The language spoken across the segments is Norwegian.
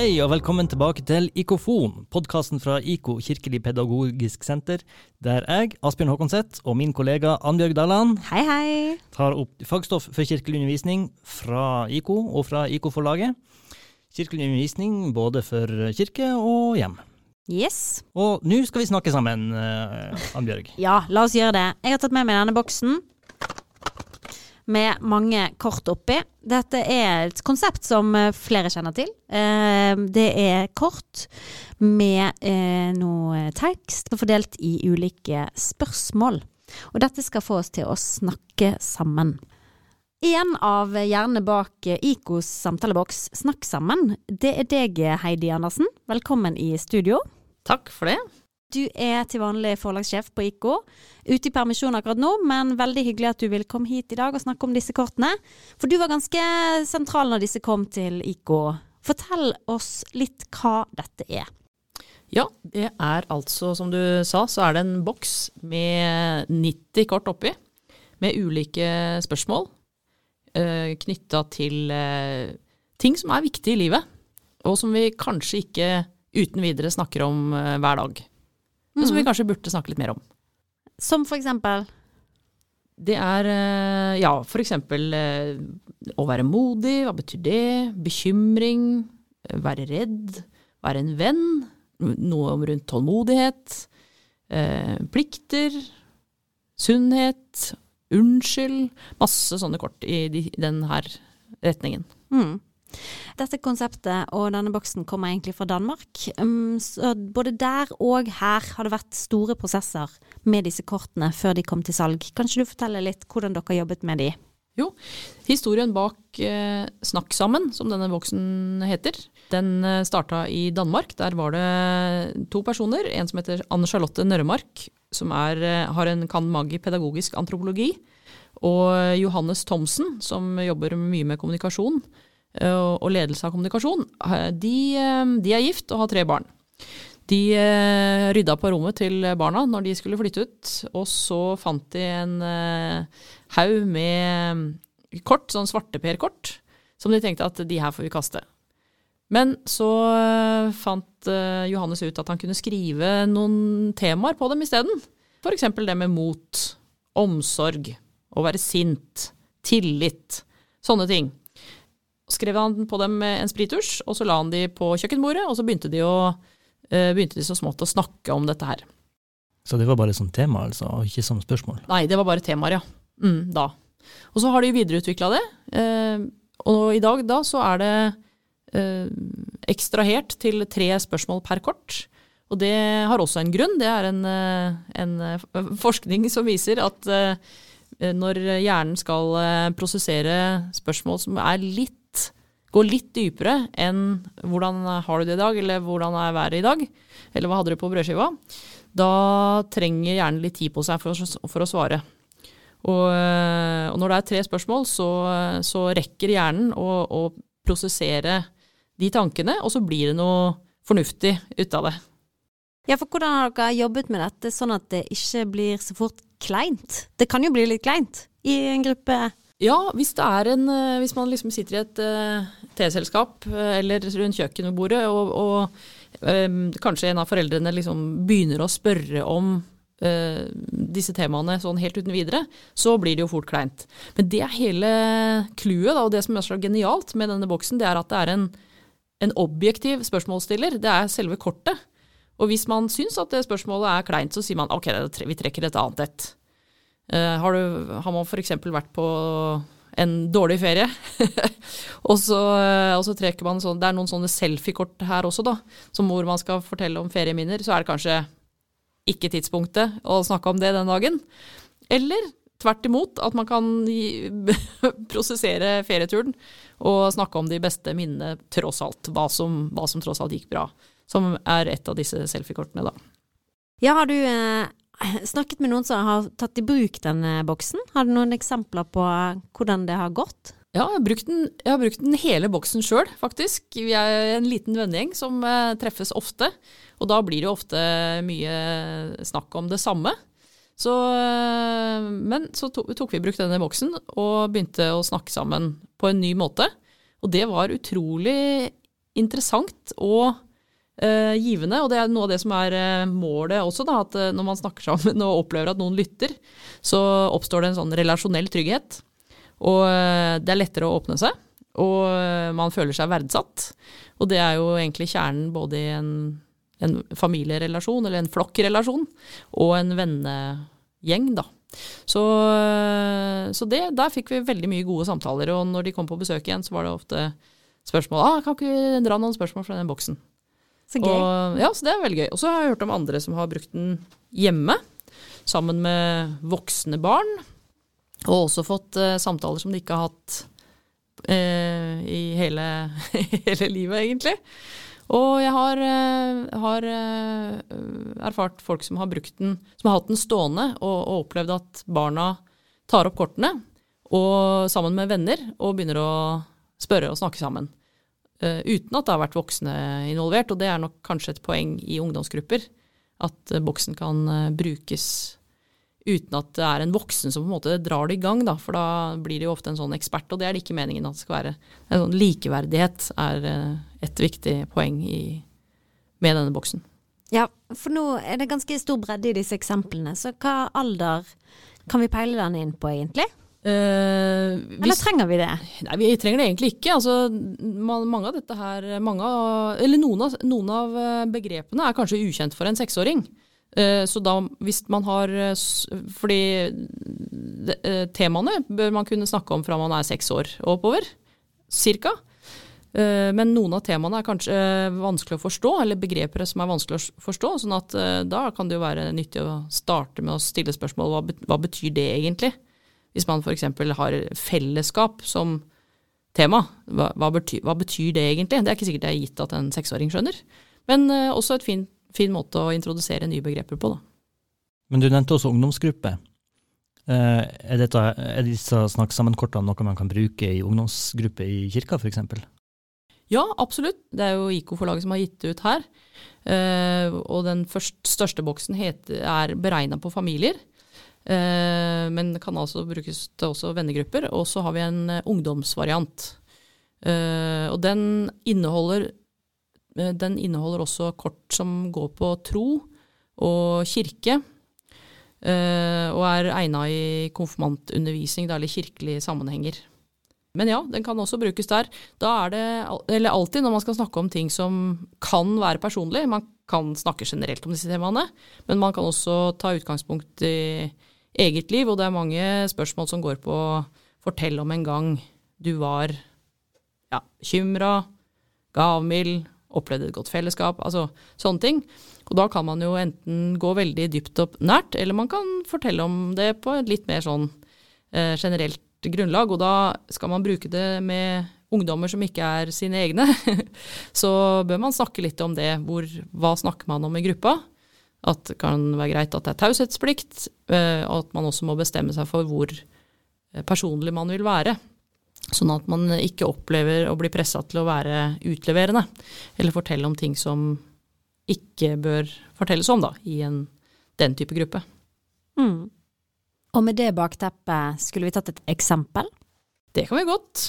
Hei og velkommen tilbake til Ikofon, podkasten fra IKO kirkelig pedagogisk senter, der jeg, Asbjørn Håkonseth, og min kollega Annbjørg Daland Hei, hei. tar opp fagstoff for kirkelig undervisning fra IKO og fra IKO-forlaget. Kirkelig undervisning både for kirke og hjem. Yes. Og nå skal vi snakke sammen, eh, Annbjørg. Ja, la oss gjøre det. Jeg har tatt med meg denne boksen med mange kort oppi. Dette er et konsept som eh, flere kjenner til. Eh, Det er kort med eh, noe tekst fordelt i ulike spørsmål. Og dette skal få oss til å snakke sammen. En av hjernene bak IKOs samtaleboks Snakk sammen, det er deg, Heidi Andersen. Velkommen i studio. Takk for det. Du er til vanlig forlagssjef på IK. Ute i permisjon akkurat nå, men veldig hyggelig at du vil komme hit i dag og snakke om disse kortene. For du var ganske sentral når disse kom til IK. Fortell oss litt hva dette er. Ja, det er altså, som du sa, så er det en boks med 90 kort oppi, med ulike spørsmål eh, knytta til eh, ting som er viktige i livet, og som vi kanskje ikke uten videre snakker om eh, hver dag. Men som vi kanskje burde snakke litt mer om. Som for eksempel Det er eh, ja, for eksempel eh, å være modig, hva betyr det? Bekymring, eh, være redd, være en venn, noe om rundt tålmodighet, plikter, sunnhet, unnskyld. Masse sånne kort i denne den her retningen. mm. Dette konseptet og denne boksen kommer egentlig fra Danmark. Um, så både der og her har det vært store prosesser med disse kortene før de kom til salg. Kan ikke du fortelle litt hvordan dere jobbet med de? Jo, historien bak eh, Snakk sammen, som denne boksen heter, den eh, starta i Danmark. Der var det to personer. En som heter Anne Charlotte Nørremark, som er, eh, har en kan mag i pedagogisk antropologi. Og Johannes Thomsen, som jobber mye med kommunikasjon og og ledelse av kommunikasjon. Eh, De, eh, de er gift og har tre barn. De eh, rydda på rommet til barna når de skulle flytte ut, og så fant de en eh, haug med kort, sånn svarteperkort, som de tenkte at de her får vi kaste. Men så eh, fant eh, Johannes ut at han kunne skrive noen temaer på dem isteden. Eksempel det med mot, omsorg, å være sint, tillit, sånne ting. Skrev han på dem en sprittusj, og så la han de på kjøkkenbordet, og så begynte de, å, eh, begynte de så smått å snakke om dette her. Så det var bare som tema, altså, og ikke som spørsmål. Nei, det var bare temaer, ja. Mm, da. Og så har de videreutvikla det. Eh, og i dag da så er det eh, ekstrahert til tre spørsmål per kort. Og det har også en grunn. Det er en, en forskning som viser at når hjernen skal prosessere spørsmål som er litt Går litt dypere enn 'hvordan har du det i dag', eller 'hvordan er været i dag', eller 'hva hadde du på brødskiva', da trenger hjernen litt tid på seg for, å- for å svare. Og, og når det er tre spørsmål, så, så rekker hjernen å, å prosessere de tankene, og så blir det noe fornuftig ut av det. Ja, for hvordan har dere jobbet med dette sånn at det ikke blir så fort kleint? Det kan jo bli litt kleint i en gruppe. Ja, hvis en øh, Hvis man liksom sitter i et uh, teselskap øh, eller rundt kjøkkenbordet, og, og øh, kanskje en av foreldrene liksom begynner å spørre om uh, disse temaene sånn helt uten videre, så blir det jo fort kleint. Men det er hele clouet, og det som er så genialt med denne boksen, det er at det er en, en objektiv spørsmålsstiller. Det er selve kortet. Og hvis man syns at det spørsmålet er kleint, så sier man ok, vi trekker et annet et. Eh, har, du, har man f.eks. vært på en dårlig ferie, og, så, eh, og så trekker man sånn Det er noen sånne selfiekort her også, da, som hvor man skal fortelle om ferieminner. Så er det kanskje ikke tidspunktet å snakke om det den dagen. Eller tvert imot, at man kan prosessere ferieturen og snakke om de beste minnene, tross alt. Hva som, hva som tross alt gikk bra. Som er et av disse selfiekortene, da. Ja, har du eh, snakket med noen som har tatt i bruk denne boksen? Har du noen eksempler på hvordan det har gått? Ja, jeg har brukt den, har brukt den hele boksen sjøl, faktisk. Vi er en liten vennegjeng som eh, treffes ofte. Og da blir det ofte mye snakk om det samme. Så, eh, men så to, tok vi brukt denne boksen og begynte å snakke sammen på en ny måte. Og det var utrolig interessant og eh, givende, og det er noe av det som er uh, målet også, da, at uh, når man snakker sammen og opplever at noen lytter, så oppstår det en sånn relasjonell trygghet. Og det er lettere å åpne seg, og man føler seg verdsatt. Og det er jo egentlig kjernen både i en, en familierelasjon, eller en flokkrelasjon, og en vennegjeng, da. Så, så det, der fikk vi veldig mye gode samtaler, og når de kom på besøk igjen, så var det ofte spørsmål ah, kan ikke vi dra noen spørsmål fra den boksen. Så gøy. Og, ja, så det er veldig gøy. Og så har jeg hørt om andre som har brukt den hjemme, sammen med voksne barn. Og også fått uh, samtaler som de ikke har hatt uh, i hele, hele livet, egentlig. Og jeg har, uh, har erfart folk som har brukt den, som har hatt den stående og, og opplevd at barna tar opp kortene og sammen med venner og begynner å spørre og snakke sammen. Eh, uten at det har vært voksne involvert, og det er nok kanskje et poeng i ungdomsgrupper. At eh, boksen kan eh, brukes uten at det er en voksen som på en måte drar det i gang, da, for da blir det jo ofte en sånn ekspert, og det er det ikke meningen at det skal være. En sånn likeverdighet er et viktig poeng i, med denne boksen. Ja, for nå er det ganske stor bredde i disse eksemplene, så hva alder kan vi peile den inn på, egentlig? Eh, Eller trenger vi det? nei, vi trenger det egentlig ikke. Altså, man, mange av dette her, av, eller noen av, noen av eh, begrepene er kanskje ukjent for en seksåring. Eh, Så da, hvis man har eh, Fordi de, eh, temaene bør man kunne snakke om fra man er seks år og oppover, cirka. Eh, Men noen av temaene er kanskje vanskelig å forstå, eller begreper som er vanskelig å forstå. sånn at da kan det jo være nyttig å starte med å stille spørsmål hva, hva betyr det egentlig? Hvis man f.eks. har fellesskap som tema, hva, hva, betyr, hva betyr det egentlig? Det er ikke sikkert det er gitt at en seksåring skjønner. Men eh, også et fin, fin måte å introdusere nye begreper på, da. Men du nevnte også ungdomsgruppe. Eh, er, dette, er disse snakk sammen-kortene noe man kan bruke i ungdomsgruppe i kirka, f.eks.? Ja, absolutt. Det er jo IK-forlaget som har gitt det ut her. Eh, og den først, største boksen heter, er beregna på familier. Eh, men kan altså brukes til også vennegrupper. Og så har vi en eh, ungdomsvariant. Eh, og den inneholder, eh, den inneholder også kort som går på tro og kirke. og er egna i konfirmantundervisning, eller kirkelige sammenhenger. Men ja, den kan også brukes der. Da er det, eller alltid når man skal snakke om ting som kan være personlig, man kan snakke generelt om disse temaene, men man kan også ta utgangspunkt i eget liv, og det er mange spørsmål som går på fortell om en gang du var ja, bekymra, gavmild, opplevde et godt fellesskap, altså sånne ting. Og da kan man jo enten gå veldig dypt og nært, eller man kan fortelle om det på et litt mer sånn eh, generelt grunnlag, og da skal man bruke det med ungdommer som ikke er sine egne, så bør man snakke litt om det. Hvor, hva snakker man om i gruppa? At det kan være greit at det er taushetsplikt, eh, og at man også må bestemme seg for hvor eh, personlig man vil være. Sånn at man ikke opplever å bli pressa til å være utleverende, eller fortelle om ting som ikke bør fortelles om da, i en, den type gruppe. Mm. Og med det bakteppet, skulle vi tatt et eksempel? Det kan vi godt.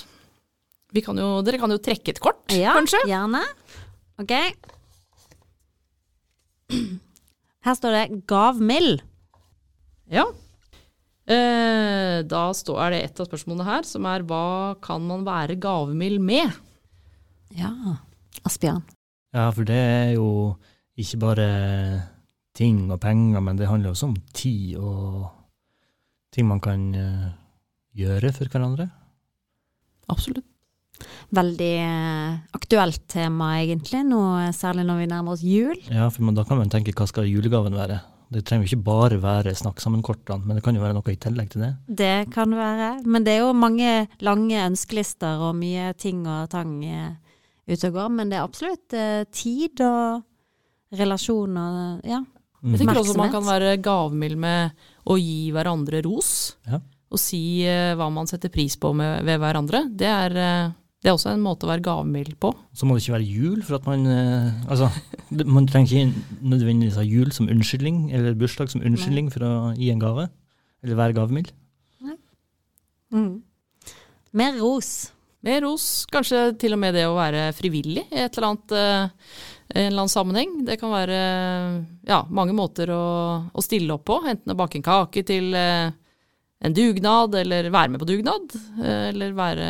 Vi kan jo, dere kan jo trekke et kort, Ja, kanskje? gjerne. Ok. Her står det 'gavmild'. Ja. Eh, da står, er det et av spørsmålene her som er hva kan man være gavmild med? Ja. Asbjørn. Ja, for det er jo ikke bare ting og penger, men det handler også om tid og ting man kan eh, gjøre for hverandre. Absolutt. Veldig eh, aktuelt tema, egentlig, nå, særlig når vi nærmer oss jul. Ja, for man, da kan man tenke hva skal julegaven være? Det trenger jo ikke bare være snakk sammen-kortene, men det kan jo være noe i tillegg til det. Det kan være. Men det er jo mange lange ønskelister og mye ting og tang eh, ute og går. Men det er absolutt eh, tid og relasjon og ja. Mm. Jeg tenker også man kan være gavmild med å gi hverandre ros. Ja. Og si eh, hva man setter pris på med, ved hverandre. Det er, eh, det er også en måte å være gavmild på. Så må det ikke være jul, for at man eh, Altså, man trenger ikke nødvendigvis ha jul som unnskyldning, eller bursdag som unnskyldning for å gi en gave. Eller være gavmild. Mm. Mer ros. Mer ros. Kanskje til og med det å være frivillig i et eller annet, eh, en eller annen sammenheng. Det kan være ja, mange måter å, å stille opp på. Enten å bake en kake til eh, en dugnad, eller være med på dugnad. Eller være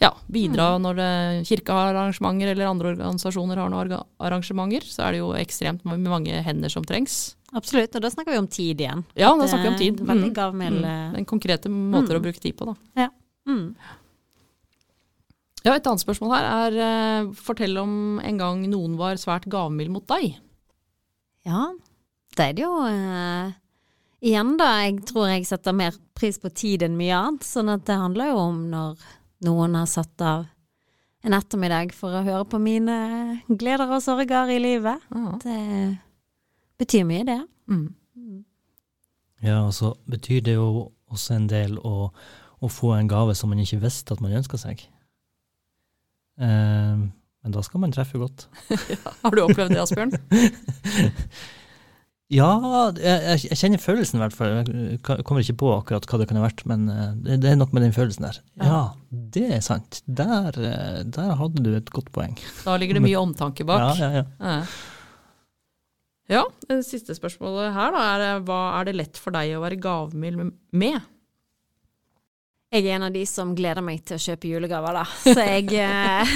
ja, bidra når det, kirka har arrangementer, eller andre organisasjoner har noen arrangementer. Så er det jo ekstremt ma- mange hender som trengs. Absolutt, og da snakker vi om tid igjen. Ja, da snakker vi om tid. Veldig Mm. gavmild. Mm. Den konkrete måter Mm. å bruke tid på, da. Mm. Ja, Et annet spørsmål her er eh, fortell om en gang noen var svært gavmild mot deg. Ja, det er det jo eh, Igjen da, jeg tror jeg setter mer pris på tid enn mye annet, sånn at det handler jo om når noen har satt av en ettermiddag for å høre på mine gleder og sorger i livet. Ah. Det betyr mye, det. Mm. Ja, og så betyr det jo også en del å, å få en gave som man ikke visste at man ønska seg. Eh, men da skal man treffe godt. Har du opplevd det, Asbjørn? Ja, jeg, jeg, kjenner følelsen i hvert fall. Jeg kommer ikke på akkurat hva det kan ha vært, men eh, det, det er noe med den følelsen der. Ja. Ja, det er sant. Der, eh, der hadde du et godt poeng. Da ligger det mye omtanke bak. Ja, ja, ja. Ja. Ja, det siste spørsmålet her da, er hva er det lett for deg å være gavmild med? Jeg er en av de som gleder meg til å kjøpe julegaver, da. Så jeg eh,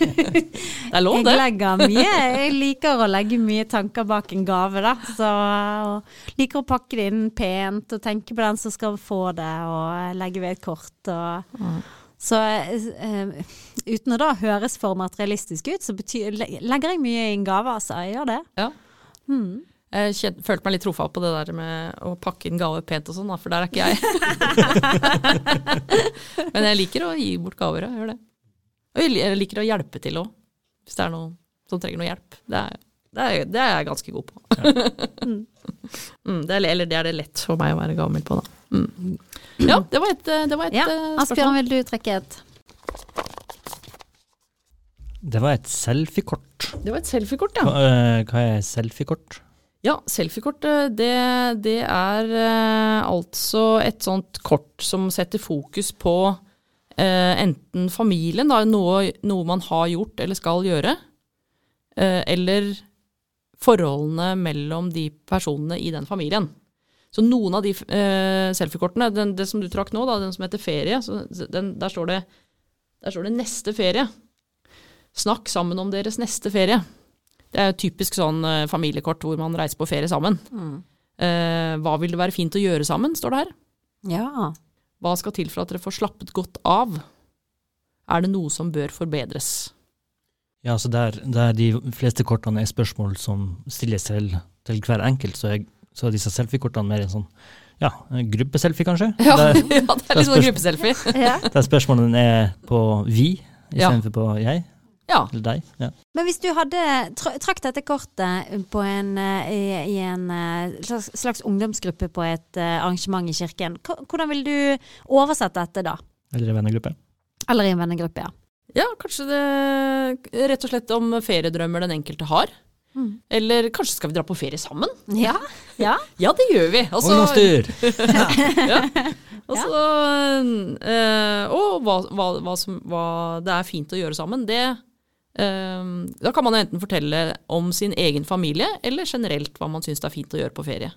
Det er lov, Jeg det. legger mye Jeg liker å legge mye tanker bak en gave, da. Så og liker å pakke det inn pent og tenke på den som skal få det, og legge ved et kort og Mm. Så uh, uten å da høres for materialistisk ut, så betyr, legger jeg mye i en gave, altså. Jeg gjør det. Ja. Mm. Jeg følte meg litt trofast på det der med å pakke inn gave pent og sånn, for der er ikke jeg. Men jeg liker å gi bort gaver, jeg gjør det. Og jeg liker å hjelpe til òg, hvis det er noen som trenger noe hjelp. Det er, det er, det er jeg ganske god på. mm, det er, eller det er det lett for meg å være gavmild på, da. Mm. Ja, det var et, det var et Ja, spørsmål. Asbjørn, vil du trekke et? Det var et selfiekort. Det var et selfiekort, ja. Hva, eh, hva er selfiekort? Ja, selfiekortet det, det er eh, altså et sånt kort som setter fokus på eh, enten familien, da, noe, noe man har gjort eller skal gjøre, eh, eller forholdene mellom de personene i den familien. Så noen av de eh, selfiekortene, den, det som du trakk nå, da, den som heter ferie, den, der, står det, der står det 'neste ferie'. Snakk sammen om deres neste ferie. Det er jo typisk sånn eh, familiekort hvor man reiser på ferie sammen. Eh, hva vil det være fint å gjøre sammen, står det her. Ja. Hva skal til for at dere får slappet godt av? Er det noe som bør forbedres? Ja, så der, der de fleste kortene er spørsmål som stilles til, til hver enkelt, så er, så er disse selfiekortene mer en sånn ja, gruppeselfie, kanskje? Ja, Der, ja det er litt sånn gruppeselfie. der spørsmålene er på vi Ja. istedenfor på jeg Ja. eller deg. Ja. Men hvis du hadde tra- trakk dette kortet på en, eh, i, i en eh, slags, slags ungdomsgruppe på et eh, arrangement i kirken, hvordan vil du oversette dette da? Eller i en vennegruppe. Eller i en vennegruppe, ja. ja, kanskje det rett og slett om feriedrømmer den enkelte har. Mm. Eller kanskje skal vi dra på ferie sammen? Ja. ja. Ja, det gjør vi. Altså, Ungdomstur! Og ja. øh, og hva, hva, hva, som, hva det er fint å gjøre sammen, det Da kan man enten fortelle om sin egen familie, eller generelt hva man syns det er fint å gjøre på ferie.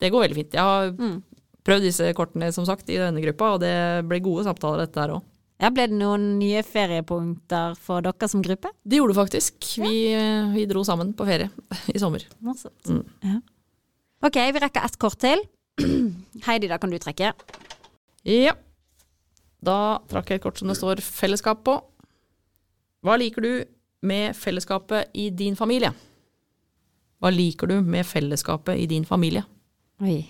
Det går veldig fint. Jeg har Mm. prøvd disse kortene som sagt i denne gruppa, og det ble gode samtaler dette her òg. ja. Ble det noen nye feriepunkter for dere som gruppe? Det gjorde det faktisk. Vi, ja. vi dro sammen på ferie i sommer. Morsomt. Mm. Ja. Ok, vi rekker ett kort til. Heidi, da kan du trekke. Ja. Da trakk jeg et kort som det står 'fellesskap' på. Hva liker du med fellesskapet i din familie? Hva liker du med fellesskapet i din familie? Oi.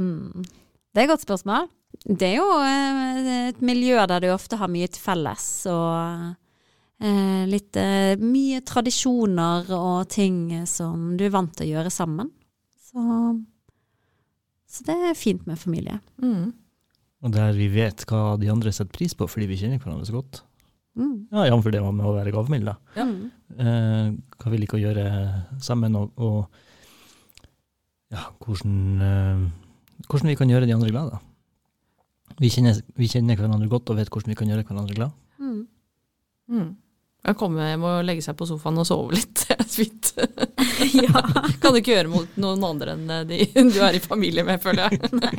Hmm. Det er et godt spørsmål. Det er jo eh, et miljø der du ofte har mye til felles, og eh, litt eh, mye tradisjoner og ting som du er vant til å gjøre sammen. Så, så det er fint med familie. Mm. Og der vi vet hva de andre setter pris på fordi vi kjenner hverandre så godt. Mm. Ja, Jf. det med å være gavmild. Ja. Mm. Eh, hva vi liker å gjøre sammen, og, og ja, hvordan, eh, hvordan vi kan gjøre de andre glade. Vi kjenner, vi kjenner hverandre godt og vet hvordan vi kan gjøre hverandre glad. Mm. Mm. Jeg kommer hjem og legge seg på sofaen og sove litt. Det er fint. ja. Kan du ikke gjøre mot noen andre enn de du er i familie med, føler jeg. Nei.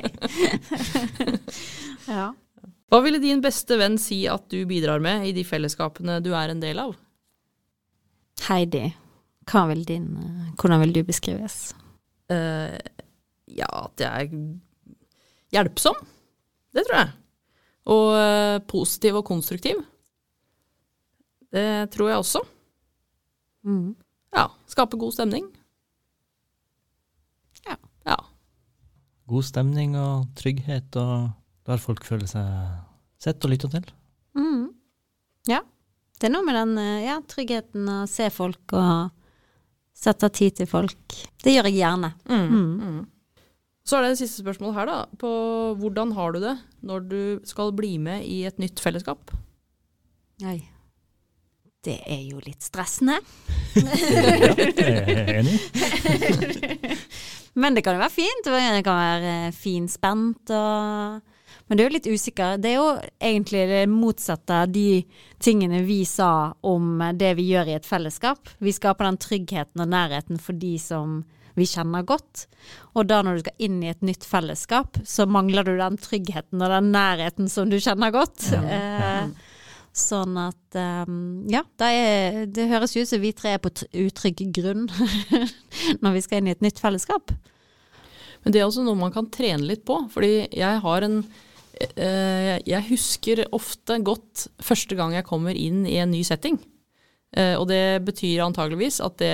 ja. Hva ville din beste venn si at du bidrar med i de fellesskapene du er en del av? Heidi, hva vil din, eh, hvordan vil du beskrives? Uh, ja, at jeg er hjelpsom. Det tror jeg. Og uh, positiv og konstruktiv. Det tror jeg også. Mm. Ja. Skape god stemning. Ja. Ja. God stemning og trygghet, og der folk føler seg sett og lytta til. Mm. Ja. Det er noe med den eh, ja, tryggheten å se folk og sette av tid til folk. Det gjør jeg gjerne. Mm. Mm. Mm. Så er det det siste spørsmålet her, da. På hvordan har du det når du skal bli med i et nytt fellesskap? Nei. Det er jo litt stressende. Ja, det er enig. Men det kan jo være fint. Det kan være eh, finspent og Men det er jo litt usikker. Det er jo egentlig det motsatte av de tingene vi sa om det vi gjør i et fellesskap. Vi skaper den tryggheten og nærheten for de som vi kjenner godt. Og da når du skal inn i et nytt fellesskap, så mangler du den tryggheten og den nærheten som du kjenner godt. Eh, Sånn at um, Ja, det, er, det høres ut som vi tre er på utrygg grunn når vi skal inn i et nytt fellesskap. Men det er også noe man kan trene litt på. Fordi jeg har en Jeg husker ofte godt første gang jeg kommer inn i en ny setting. Eh, og det betyr antageligvis at det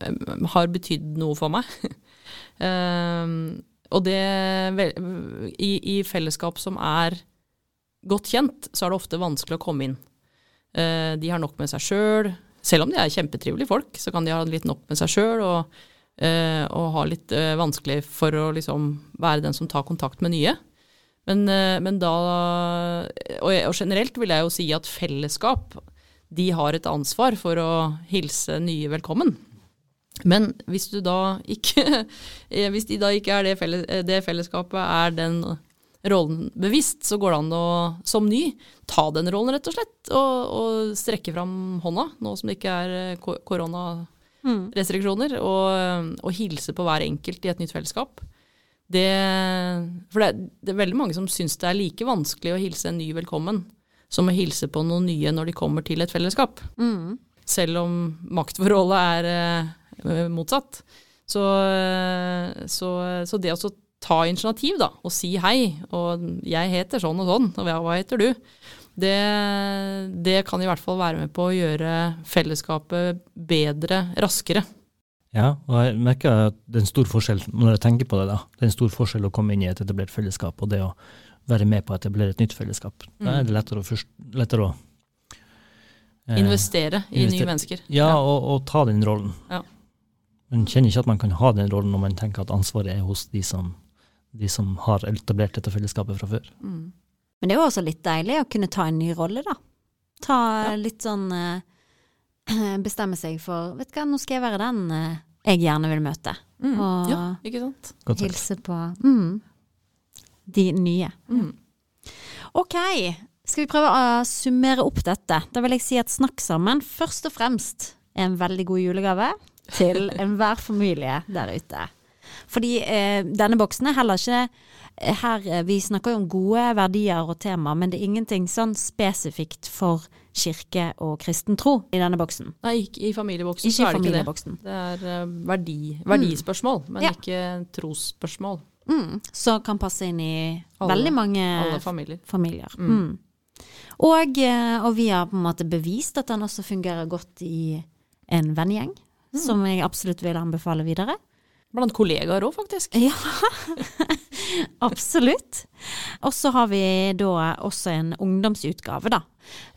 eh, har betydd noe for meg. Eh, og det i, fellesskap som er godt kjent, så er det ofte vanskelig å komme inn. Eh, de har nok med seg sjøl. Selv om de er kjempetrivelige folk, så kan de ha litt nok med seg sjøl. Og, eh, og ha litt eh, vanskelig for å liksom være den som tar kontakt med nye. Men, eh, men da og, og generelt vil jeg jo si at fellesskap de har et ansvar for å hilse nye velkommen. Men hvis ikke eh, Hvis de da ikke er det, felles, det fellesskapet er den rollen bevisst, så går det an å, som ny, ta den rollen rett og slett. Og, og strekke fram hånda, nå som det ikke er eh, koronarestriksjoner, og, og hilse på hver enkelt i et nytt fellesskap. Det, for det, det er veldig mange som syns det er like vanskelig å hilse en ny velkommen som å hilse på noen nye når de kommer til et fellesskap. Mm. Selv om maktforholdet er eh, motsatt. Så, eh, så, så det å ta initiativ da, og si hei, og jeg heter sånn og sånn, og hva heter du? Det, det kan i hvert fall være med på å gjøre fellesskapet bedre, raskere. Ja, og jeg merker at det er en stor forskjell når jeg tenker på det. da. Det er en stor forskjell å komme inn i et etablert fellesskap og det å være med på å etablere et nytt fellesskap. Da er det lettere å, først, lettere å eh, Investere i investere. nye mennesker. Ja, og, og ta den rollen. Ja. Man kjenner ikke at man kan ha den rollen når man tenker at ansvaret er hos de som, de som har etablert dette fellesskapet fra før. Mm. Men det er jo også litt deilig å kunne ta en ny rolle, da. Ta Ja. litt sånn eh, Bestemme seg for Vet du hva, nå skal jeg være den eh, jeg gjerne vil møte. Mm. Og Ja, ikke sant? Godt hilse på mm, de nye. Mm. Ok, skal vi prøve å summere opp dette? Da vil jeg si at Snakk sammen først og fremst er en veldig god julegave til enhver familie der ute. Fordi eh, denne boksen er heller ikke eh, her, eh, Vi snakker jo om gode verdier og tema, men det er ingenting sånn spesifikt for kirke og kristen tro i denne boksen. Nei, ikke i familieboksen Ikke så er det ikke det. Det er eh, verdi, verdispørsmål, men Ja. ikke trosspørsmål. Mm, så kan passe inn i Alle- veldig mange Alle familier. familier. Mm. Mm. Og, eh, og vi har på en måte bevist at den også fungerer godt i en vennegjeng, Mm. som jeg absolutt vil anbefale videre. Blant kollegaer òg, faktisk. Ja, absolutt. Og så har vi da også en ungdomsutgave, da.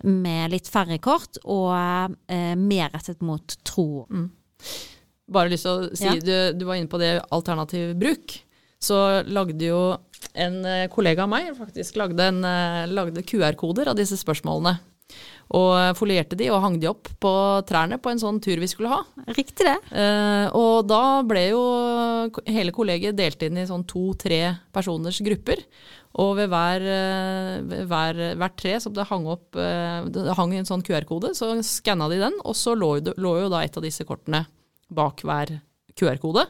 Med litt færre kort og eh, mer rettet mot tro. Bare lyst til å si, Ja. du, du var inne på det alternativ bruk. Så lagde jo en eh, kollega av meg faktisk lagde, eh, lagde QR-koder av disse spørsmålene. Og folierte de og hang de opp på trærne på en sånn tur vi skulle ha. Riktig det. Eh, og da ble jo hele kollegiet delt inn i sånn to-tre personers grupper. Og ved hver, eh, ved hver, hvert tre som det hang opp eh, Det hang en sånn QR-kode, så skanna de den, og så lå, lå jo da et av disse kortene bak hver QR-kode.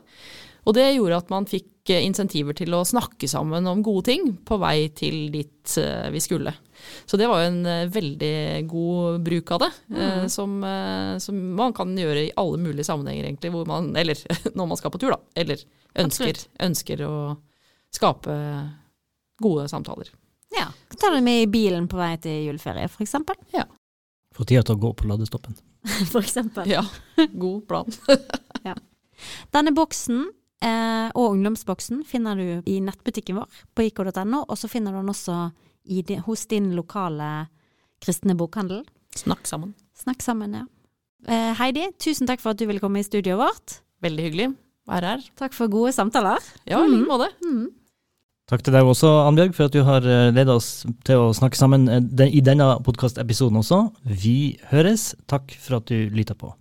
Og det gjorde at man fikk eh, insentiver til å snakke sammen om gode ting på vei til dit vi skulle. Så det var jo en eh, veldig god bruk av det, eh, som, eh, som man kan gjøre i alle mulige sammenhenger, egentlig. Hvor man, eller når man skal på tur, da. Eller ønsker, ønsker å skape gode samtaler. Ja. Ta det med i bilen på vei til juleferie, for eksempel. Få tida til å gå på ladestoppen. For eksempel. Ja, god plan. Denne boksen eh, og ungdomsboksen finner du i nettbutikken vår på ik.no, og så finner du den også i di, hos din lokale kristne bokhandel. Snakk sammen. Snakk sammen, ja. Eh, Heidi, tusen takk for at du ville komme i studioet vårt. Veldig hyggelig. Være her. Takk for gode samtaler. Ja, i like måte. Mm. Takk til deg også, Annbjørg, for at du har ledet oss til å snakke sammen eh, i denne podkastepisoden også. Vi høres. Takk for at du lytta på.